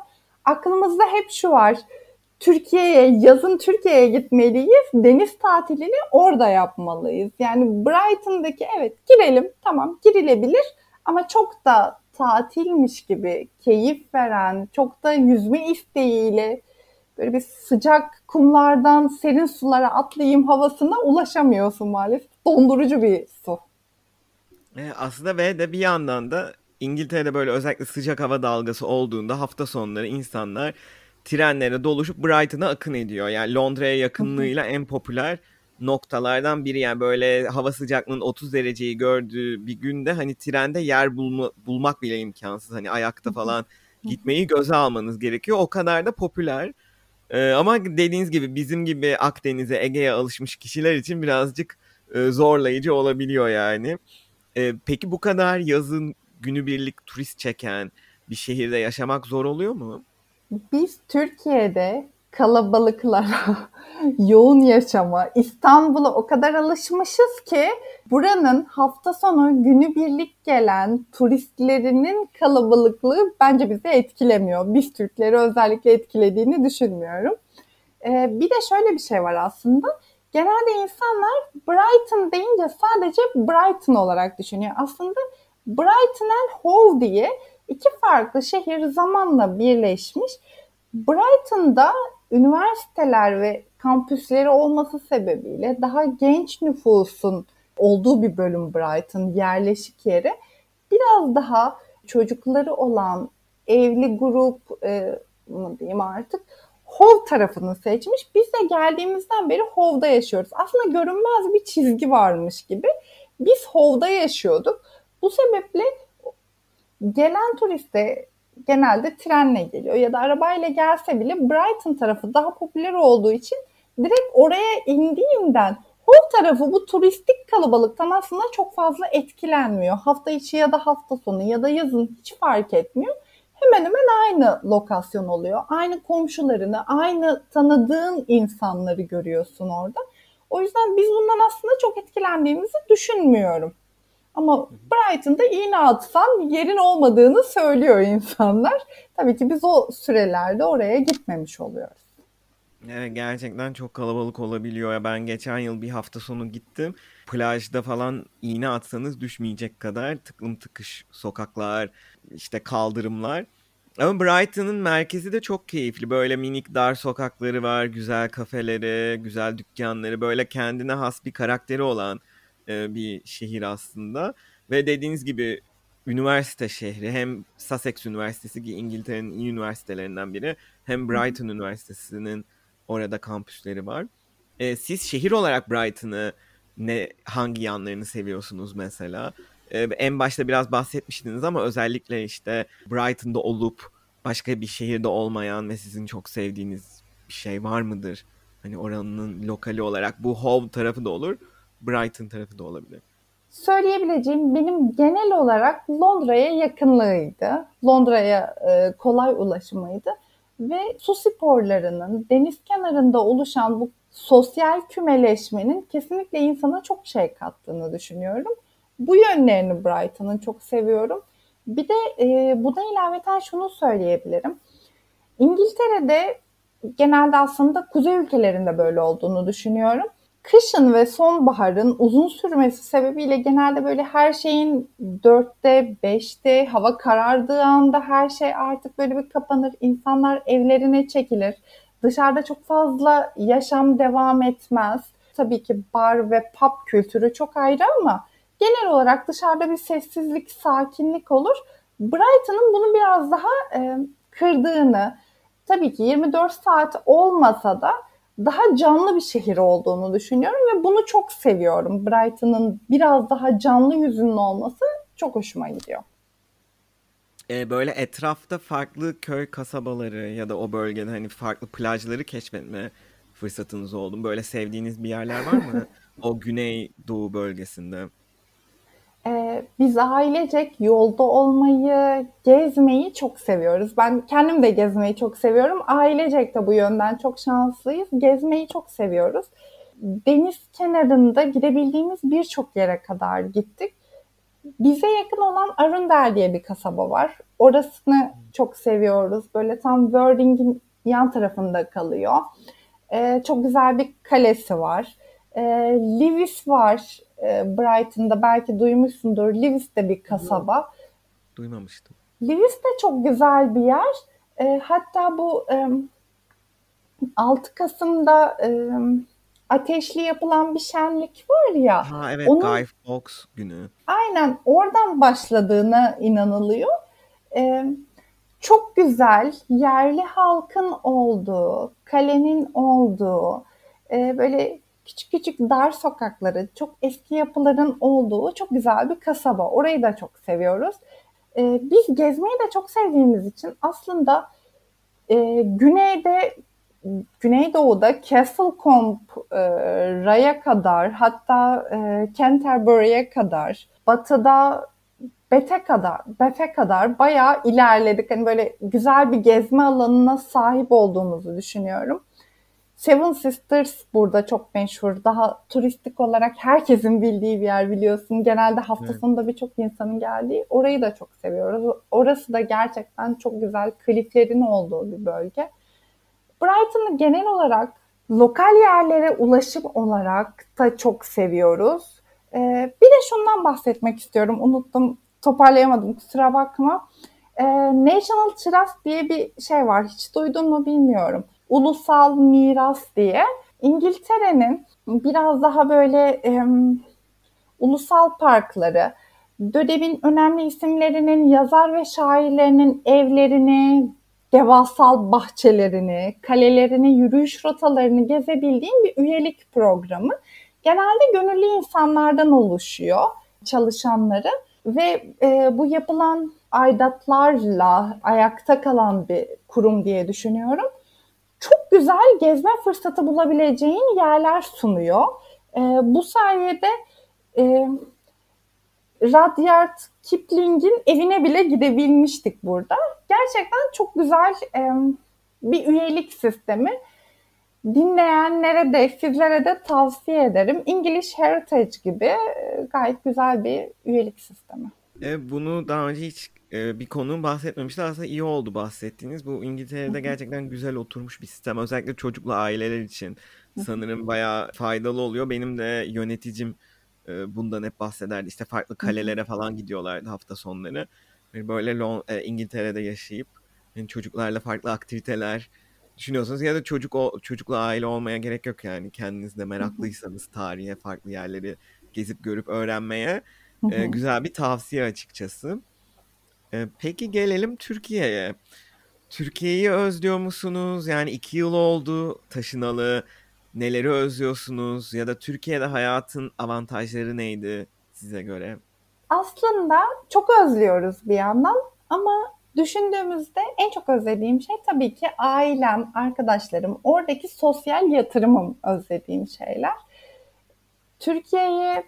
Aklımızda hep şu var. Türkiye'ye, yazın Türkiye'ye gitmeliyiz. Deniz tatilini orada yapmalıyız. Yani Brighton'daki evet girelim tamam girilebilir ama çok da tatilmiş gibi keyif veren, çok da yüzme isteğiyle böyle bir sıcak kumlardan serin sulara atlayayım havasına ulaşamıyorsun maalesef. Dondurucu bir su. E, aslında ve de bir yandan da İngiltere'de böyle özellikle sıcak hava dalgası olduğunda hafta sonları insanlar trenlere doluşup Brighton'a akın ediyor. Yani Londra'ya yakınlığıyla en popüler noktalardan biri. Yani böyle hava sıcaklığının 30 dereceyi gördüğü bir günde hani trende yer bulma, bulmak bile imkansız. Hani ayakta falan gitmeyi göze almanız gerekiyor. O kadar da popüler. Ee, ama dediğiniz gibi bizim gibi Akdeniz'e, Ege'ye alışmış kişiler için birazcık e, zorlayıcı olabiliyor yani. E, peki bu kadar yazın günübirlik turist çeken bir şehirde yaşamak zor oluyor mu? Biz Türkiye'de kalabalıklara, yoğun yaşama, İstanbul'a o kadar alışmışız ki buranın hafta sonu günübirlik gelen turistlerinin kalabalıklığı bence bizi etkilemiyor. Biz Türkleri özellikle etkilediğini düşünmüyorum. Ee, bir de şöyle bir şey var aslında genelde insanlar Brighton deyince sadece Brighton olarak düşünüyor. Aslında Brighton and Hove diye iki farklı şehir zamanla birleşmiş. Brighton'da üniversiteler ve kampüsleri olması sebebiyle daha genç nüfusun olduğu bir bölüm Brighton yerleşik yeri. Biraz daha çocukları olan evli grup e, diyeyim artık Hov tarafını seçmiş. Biz de geldiğimizden beri Hov'da yaşıyoruz. Aslında görünmez bir çizgi varmış gibi. Biz Hov'da yaşıyorduk. Bu sebeple gelen turiste genelde trenle geliyor ya da arabayla gelse bile Brighton tarafı daha popüler olduğu için direkt oraya indiğinden Hov tarafı bu turistik kalabalıktan aslında çok fazla etkilenmiyor. Hafta içi ya da hafta sonu ya da yazın hiç fark etmiyor hemen hemen aynı lokasyon oluyor. Aynı komşularını, aynı tanıdığın insanları görüyorsun orada. O yüzden biz bundan aslında çok etkilendiğimizi düşünmüyorum. Ama Brighton'da iğne atsan yerin olmadığını söylüyor insanlar. Tabii ki biz o sürelerde oraya gitmemiş oluyoruz. Evet gerçekten çok kalabalık olabiliyor. ya Ben geçen yıl bir hafta sonu gittim. Plajda falan iğne atsanız düşmeyecek kadar tıklım tıkış sokaklar, işte kaldırımlar. Ama Brighton'ın merkezi de çok keyifli. Böyle minik dar sokakları var, güzel kafeleri, güzel dükkanları. Böyle kendine has bir karakteri olan e, bir şehir aslında. Ve dediğiniz gibi üniversite şehri hem Sussex Üniversitesi ki İngiltere'nin iyi üniversitelerinden biri hem Brighton Üniversitesi'nin orada kampüsleri var. E, siz şehir olarak Brighton'ı ne hangi yanlarını seviyorsunuz mesela? Ee, en başta biraz bahsetmiştiniz ama özellikle işte Brighton'da olup başka bir şehirde olmayan ve sizin çok sevdiğiniz bir şey var mıdır? Hani oranın lokali olarak bu Hove tarafı da olur, Brighton tarafı da olabilir. Söyleyebileceğim benim genel olarak Londra'ya yakınlığıydı. Londra'ya e, kolay ulaşımıydı. Ve su sporlarının deniz kenarında oluşan bu sosyal kümeleşmenin kesinlikle insana çok şey kattığını düşünüyorum. Bu yönlerini Brighton'ın çok seviyorum. Bir de e, buna ilaveten şunu söyleyebilirim. İngiltere'de genelde aslında kuzey ülkelerinde böyle olduğunu düşünüyorum. Kışın ve sonbaharın uzun sürmesi sebebiyle genelde böyle her şeyin dörtte, beşte, hava karardığı anda her şey artık böyle bir kapanır. İnsanlar evlerine çekilir. Dışarıda çok fazla yaşam devam etmez. Tabii ki bar ve pub kültürü çok ayrı ama genel olarak dışarıda bir sessizlik, sakinlik olur. Brighton'ın bunu biraz daha e, kırdığını, tabii ki 24 saat olmasa da daha canlı bir şehir olduğunu düşünüyorum ve bunu çok seviyorum. Brighton'ın biraz daha canlı yüzünün olması çok hoşuma gidiyor. Ee, böyle etrafta farklı köy kasabaları ya da o bölgede hani farklı plajları keşfetme fırsatınız oldu mu? Böyle sevdiğiniz bir yerler var mı? o Güney Doğu bölgesinde. Ee, biz ailecek yolda olmayı, gezmeyi çok seviyoruz. Ben kendim de gezmeyi çok seviyorum. Ailecek de bu yönden çok şanslıyız. Gezmeyi çok seviyoruz. Deniz kenarında gidebildiğimiz birçok yere kadar gittik. Bize yakın olan Arundel diye bir kasaba var. Orasını çok seviyoruz. Böyle tam Worthing'in yan tarafında kalıyor. Ee, çok güzel bir kalesi var. Ee, Lewis var e, Brighton'da belki duymuşsundur. Lewis de bir kasaba. Duymamıştım. Lewis de çok güzel bir yer. E, hatta bu e, 6 Kasım'da e, ateşli yapılan bir şenlik var ya. Ha evet onun, Guy Fawkes günü. Aynen oradan başladığına inanılıyor. E, çok güzel yerli halkın olduğu, kalenin olduğu, e, böyle küçük küçük dar sokakları, çok eski yapıların olduğu çok güzel bir kasaba. Orayı da çok seviyoruz. E, biz gezmeyi de çok sevdiğimiz için aslında e, güneyde Güneydoğu'da Castlecombe e, kadar hatta e, Canterbury'e kadar batıda Bete kadar, Bete kadar bayağı ilerledik. Hani böyle güzel bir gezme alanına sahip olduğumuzu düşünüyorum. Seven Sisters burada çok meşhur. Daha turistik olarak herkesin bildiği bir yer biliyorsun. Genelde hafta evet. sonunda birçok insanın geldiği. Orayı da çok seviyoruz. Orası da gerçekten çok güzel kliflerin olduğu bir bölge. Brighton'ı genel olarak lokal yerlere ulaşım olarak da çok seviyoruz. Ee, bir de şundan bahsetmek istiyorum. Unuttum, toparlayamadım kusura bakma. Ee, National Trust diye bir şey var. Hiç duydun mu bilmiyorum ulusal miras diye İngiltere'nin biraz daha böyle e, ulusal parkları, dönemin önemli isimlerinin, yazar ve şairlerinin evlerini, devasal bahçelerini, kalelerini, yürüyüş rotalarını gezebildiğin bir üyelik programı. Genelde gönüllü insanlardan oluşuyor çalışanları ve e, bu yapılan aidatlarla ayakta kalan bir kurum diye düşünüyorum çok güzel gezme fırsatı bulabileceğin yerler sunuyor. E, bu sayede e, Rudyard Kipling'in evine bile gidebilmiştik burada. Gerçekten çok güzel e, bir üyelik sistemi. Dinleyenlere de sizlere de tavsiye ederim. English Heritage gibi e, gayet güzel bir üyelik sistemi. E, bunu daha önce hiç e, bir konu bahsetmemişti. Aslında iyi oldu bahsettiğiniz. Bu İngiltere'de gerçekten güzel oturmuş bir sistem. Özellikle çocuklu aileler için sanırım bayağı faydalı oluyor. Benim de yöneticim e, bundan hep bahsederdi. İşte farklı kalelere falan gidiyorlardı hafta sonları. Böyle Lon- e, İngiltere'de yaşayıp yani çocuklarla farklı aktiviteler düşünüyorsanız ya da çocuk o çocukla aile olmaya gerek yok yani kendiniz de meraklıysanız tarihe farklı yerleri gezip görüp öğrenmeye e, güzel bir tavsiye açıkçası. E, peki gelelim Türkiye'ye. Türkiye'yi özlüyor musunuz? Yani iki yıl oldu taşınalı. Neleri özlüyorsunuz? Ya da Türkiye'de hayatın avantajları neydi size göre? Aslında çok özlüyoruz bir yandan ama Düşündüğümüzde en çok özlediğim şey tabii ki ailem, arkadaşlarım, oradaki sosyal yatırımım özlediğim şeyler. Türkiye'ye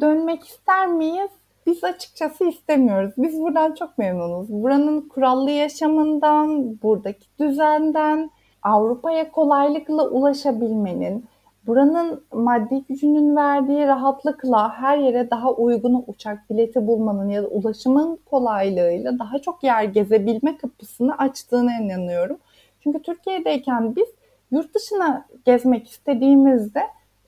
dönmek ister miyiz? Biz açıkçası istemiyoruz. Biz buradan çok memnunuz. Buranın kurallı yaşamından, buradaki düzenden, Avrupa'ya kolaylıkla ulaşabilmenin, buranın maddi gücünün verdiği rahatlıkla her yere daha uygun uçak bileti bulmanın ya da ulaşımın kolaylığıyla daha çok yer gezebilme kapısını açtığına inanıyorum. Çünkü Türkiye'deyken biz yurt dışına gezmek istediğimizde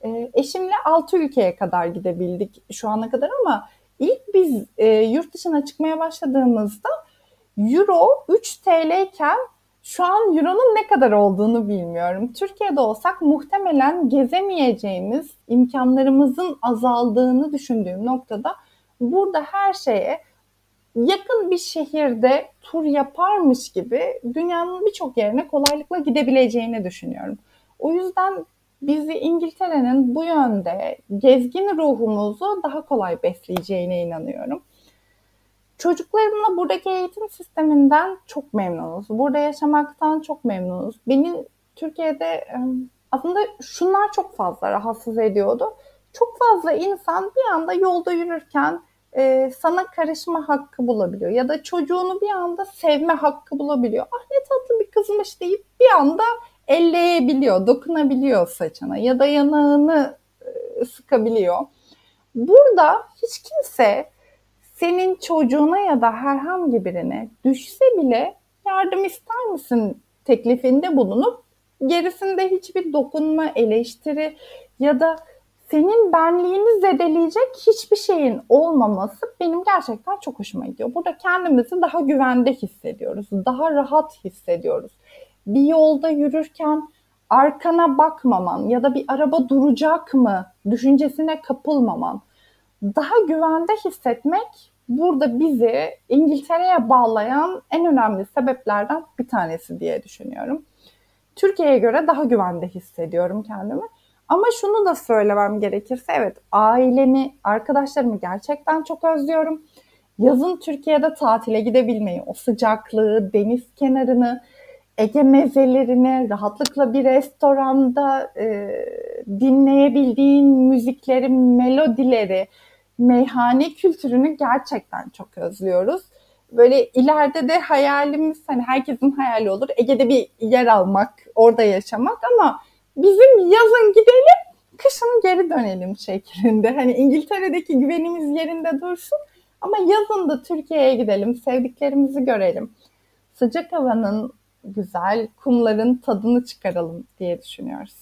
e, eşimle 6 ülkeye kadar gidebildik şu ana kadar ama ilk biz e, yurt dışına çıkmaya başladığımızda Euro 3 TL iken şu an Euro'nun ne kadar olduğunu bilmiyorum. Türkiye'de olsak muhtemelen gezemeyeceğimiz imkanlarımızın azaldığını düşündüğüm noktada burada her şeye yakın bir şehirde tur yaparmış gibi dünyanın birçok yerine kolaylıkla gidebileceğini düşünüyorum. O yüzden bizi İngiltere'nin bu yönde gezgin ruhumuzu daha kolay besleyeceğine inanıyorum. Çocuklarımla buradaki eğitim sisteminden çok memnunuz. Burada yaşamaktan çok memnunuz. Beni Türkiye'de aslında şunlar çok fazla rahatsız ediyordu. Çok fazla insan bir anda yolda yürürken e, sana karışma hakkı bulabiliyor. Ya da çocuğunu bir anda sevme hakkı bulabiliyor. Ah ne tatlı bir kızmış deyip bir anda elleyebiliyor, dokunabiliyor saçına ya da yanağını e, sıkabiliyor. Burada hiç kimse senin çocuğuna ya da herhangi birine düşse bile yardım ister misin teklifinde bulunup gerisinde hiçbir dokunma, eleştiri ya da senin benliğini zedeleyecek hiçbir şeyin olmaması benim gerçekten çok hoşuma gidiyor. Burada kendimizi daha güvende hissediyoruz, daha rahat hissediyoruz. Bir yolda yürürken arkana bakmaman ya da bir araba duracak mı düşüncesine kapılmaman daha güvende hissetmek burada bizi İngiltere'ye bağlayan en önemli sebeplerden bir tanesi diye düşünüyorum. Türkiye'ye göre daha güvende hissediyorum kendimi. Ama şunu da söylemem gerekirse evet ailemi, arkadaşlarımı gerçekten çok özlüyorum. Yazın Türkiye'de tatile gidebilmeyi, o sıcaklığı, deniz kenarını, Ege mezelerini, rahatlıkla bir restoranda e, dinleyebildiğin müzikleri, melodileri, meyhane kültürünü gerçekten çok özlüyoruz. Böyle ileride de hayalimiz hani herkesin hayali olur. Ege'de bir yer almak, orada yaşamak ama bizim yazın gidelim, kışın geri dönelim şeklinde. Hani İngiltere'deki güvenimiz yerinde dursun ama yazın da Türkiye'ye gidelim, sevdiklerimizi görelim. Sıcak havanın güzel, kumların tadını çıkaralım diye düşünüyoruz.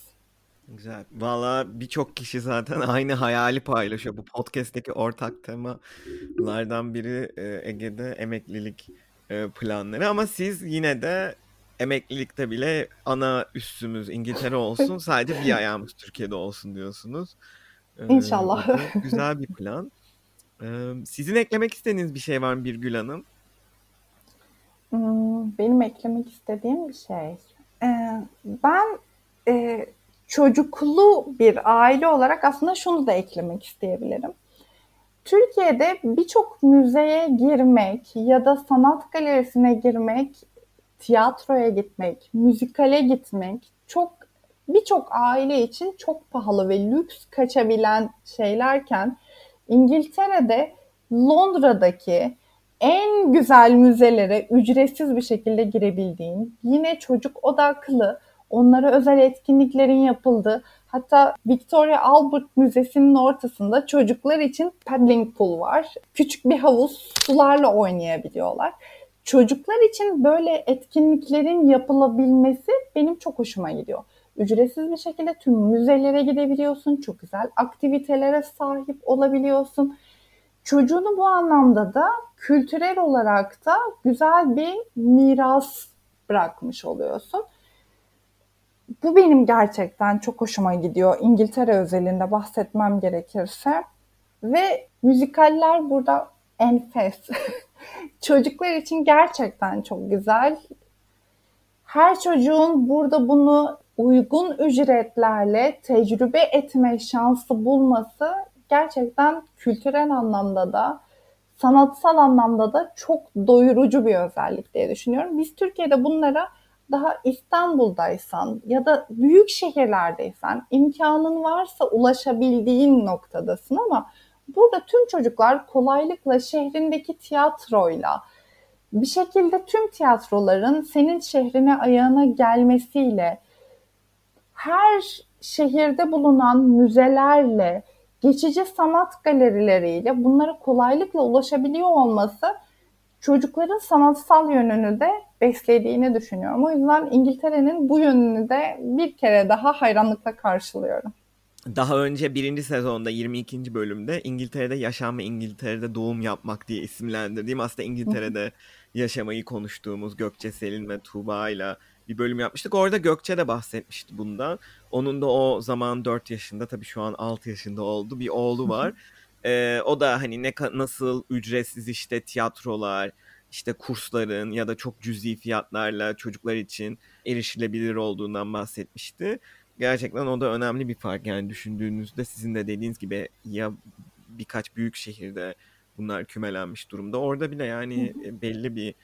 Güzel. Valla birçok kişi zaten aynı hayali paylaşıyor. Bu podcast'teki ortak temalardan biri e, Ege'de emeklilik e, planları. Ama siz yine de emeklilikte bile ana üssümüz İngiltere olsun. Sadece bir ayağımız Türkiye'de olsun diyorsunuz. E, İnşallah. güzel bir plan. Sizin eklemek istediğiniz bir şey var mı Birgül Hanım? Hmm, benim eklemek istediğim bir şey. Ben çocuklu bir aile olarak aslında şunu da eklemek isteyebilirim. Türkiye'de birçok müzeye girmek ya da sanat galerisine girmek, tiyatroya gitmek, müzikale gitmek çok birçok aile için çok pahalı ve lüks kaçabilen şeylerken İngiltere'de Londra'daki en güzel müzelere ücretsiz bir şekilde girebildiğin, yine çocuk odaklı Onlara özel etkinliklerin yapıldığı, hatta Victoria Albert Müzesi'nin ortasında çocuklar için paddling pool var. Küçük bir havuz, sularla oynayabiliyorlar. Çocuklar için böyle etkinliklerin yapılabilmesi benim çok hoşuma gidiyor. Ücretsiz bir şekilde tüm müzelere gidebiliyorsun. Çok güzel aktivitelere sahip olabiliyorsun. Çocuğunu bu anlamda da kültürel olarak da güzel bir miras bırakmış oluyorsun bu benim gerçekten çok hoşuma gidiyor. İngiltere özelinde bahsetmem gerekirse. Ve müzikaller burada enfes. Çocuklar için gerçekten çok güzel. Her çocuğun burada bunu uygun ücretlerle tecrübe etme şansı bulması gerçekten kültürel anlamda da sanatsal anlamda da çok doyurucu bir özellik diye düşünüyorum. Biz Türkiye'de bunlara daha İstanbul'daysan ya da büyük şehirlerdeysen imkanın varsa ulaşabildiğin noktadasın ama burada tüm çocuklar kolaylıkla şehrindeki tiyatroyla bir şekilde tüm tiyatroların senin şehrine ayağına gelmesiyle her şehirde bulunan müzelerle geçici sanat galerileriyle bunlara kolaylıkla ulaşabiliyor olması çocukların sanatsal yönünü de beslediğini düşünüyorum. O yüzden İngiltere'nin bu yönünü de bir kere daha hayranlıkla karşılıyorum. Daha önce birinci sezonda 22. bölümde İngiltere'de yaşam ve İngiltere'de doğum yapmak diye isimlendirdiğim aslında İngiltere'de yaşamayı konuştuğumuz Gökçe Selin ve Tuğba ile bir bölüm yapmıştık. Orada Gökçe de bahsetmişti bundan. Onun da o zaman 4 yaşında tabii şu an 6 yaşında oldu bir oğlu var. Ee, o da hani ne nasıl ücretsiz işte tiyatrolar, işte kursların ya da çok cüzi fiyatlarla çocuklar için erişilebilir olduğundan bahsetmişti. Gerçekten o da önemli bir fark yani düşündüğünüzde sizin de dediğiniz gibi ya birkaç büyük şehirde bunlar kümelenmiş durumda. Orada bile yani belli bir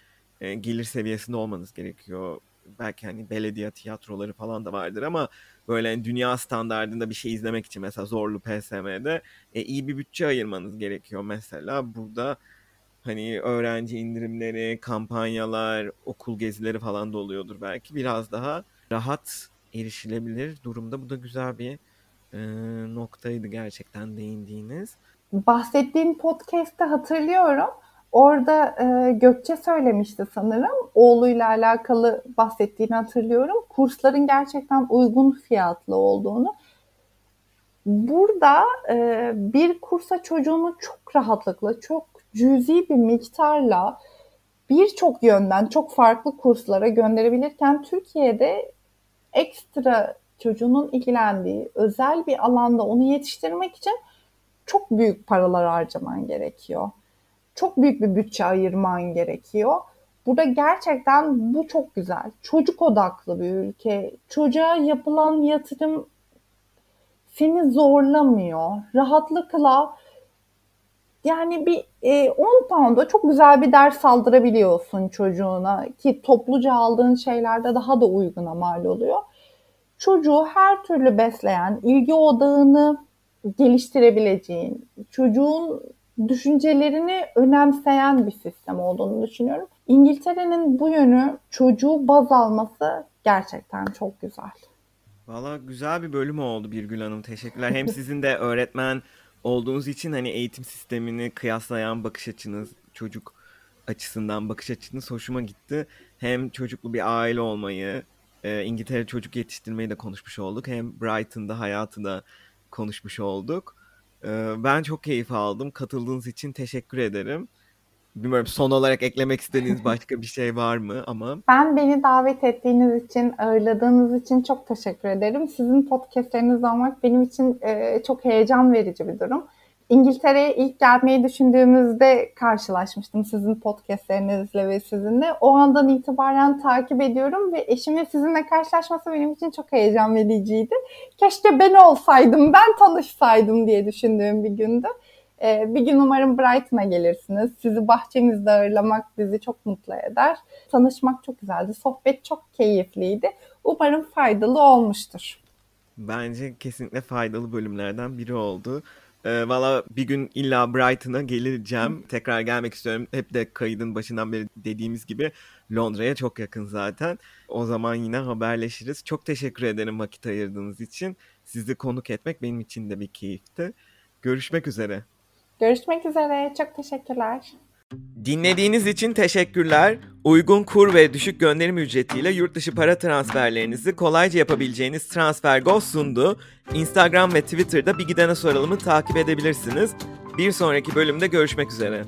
e, gelir seviyesinde olmanız gerekiyor. Belki hani belediye tiyatroları falan da vardır ama böyle hani dünya standartında bir şey izlemek için mesela zorlu PSM'de e, iyi bir bütçe ayırmanız gerekiyor mesela. Burada hani öğrenci indirimleri, kampanyalar, okul gezileri falan da oluyordur belki. Biraz daha rahat erişilebilir durumda. Bu da güzel bir e, noktaydı gerçekten değindiğiniz. Bahsettiğim podcast'te hatırlıyorum. Orada e, Gökçe söylemişti sanırım. Oğluyla alakalı bahsettiğini hatırlıyorum. Kursların gerçekten uygun fiyatlı olduğunu. Burada e, bir kursa çocuğunu çok rahatlıkla, çok cüzi bir miktarla birçok yönden çok farklı kurslara gönderebilirken Türkiye'de ekstra çocuğunun ilgilendiği özel bir alanda onu yetiştirmek için çok büyük paralar harcaman gerekiyor. Çok büyük bir bütçe ayırman gerekiyor. Burada gerçekten bu çok güzel. Çocuk odaklı bir ülke. Çocuğa yapılan yatırım seni zorlamıyor. Rahatlıkla yani bir e, 10 pound'a çok güzel bir ders aldırabiliyorsun çocuğuna ki topluca aldığın şeylerde daha da uyguna mal oluyor. Çocuğu her türlü besleyen, ilgi odağını geliştirebileceğin, çocuğun düşüncelerini önemseyen bir sistem olduğunu düşünüyorum. İngiltere'nin bu yönü çocuğu baz alması gerçekten çok güzel. Valla güzel bir bölüm oldu Birgül Hanım. Teşekkürler. Hem sizin de öğretmen olduğunuz için hani eğitim sistemini kıyaslayan bakış açınız, çocuk açısından bakış açınız hoşuma gitti. Hem çocuklu bir aile olmayı, e, İngiltere çocuk yetiştirmeyi de konuşmuş olduk. Hem Brighton'da hayatı da konuşmuş olduk. Ben çok keyif aldım. Katıldığınız için teşekkür ederim. Bilmiyorum son olarak eklemek istediğiniz başka bir şey var mı ama. Ben beni davet ettiğiniz için, ağırladığınız için çok teşekkür ederim. Sizin podcastleriniz olmak benim için çok heyecan verici bir durum. İngiltere'ye ilk gelmeyi düşündüğümüzde karşılaşmıştım sizin podcastlerinizle ve sizinle. O andan itibaren takip ediyorum ve eşimin sizinle karşılaşması benim için çok heyecan vericiydi. Keşke ben olsaydım, ben tanışsaydım diye düşündüğüm bir gündü. Ee, bir gün umarım Brighton'a gelirsiniz. Sizi bahçemizde ağırlamak bizi çok mutlu eder. Tanışmak çok güzeldi. Sohbet çok keyifliydi. Umarım faydalı olmuştur. Bence kesinlikle faydalı bölümlerden biri oldu. E, Valla bir gün illa Brighton'a geleceğim. Tekrar gelmek istiyorum. Hep de kaydın başından beri dediğimiz gibi Londra'ya çok yakın zaten. O zaman yine haberleşiriz. Çok teşekkür ederim vakit ayırdığınız için. Sizi konuk etmek benim için de bir keyifti. Görüşmek üzere. Görüşmek üzere. Çok teşekkürler. Dinlediğiniz için teşekkürler. Uygun kur ve düşük gönderim ücretiyle yurt dışı para transferlerinizi kolayca yapabileceğiniz TransferGo sundu. Instagram ve Twitter'da bir gidene soralımı takip edebilirsiniz. Bir sonraki bölümde görüşmek üzere.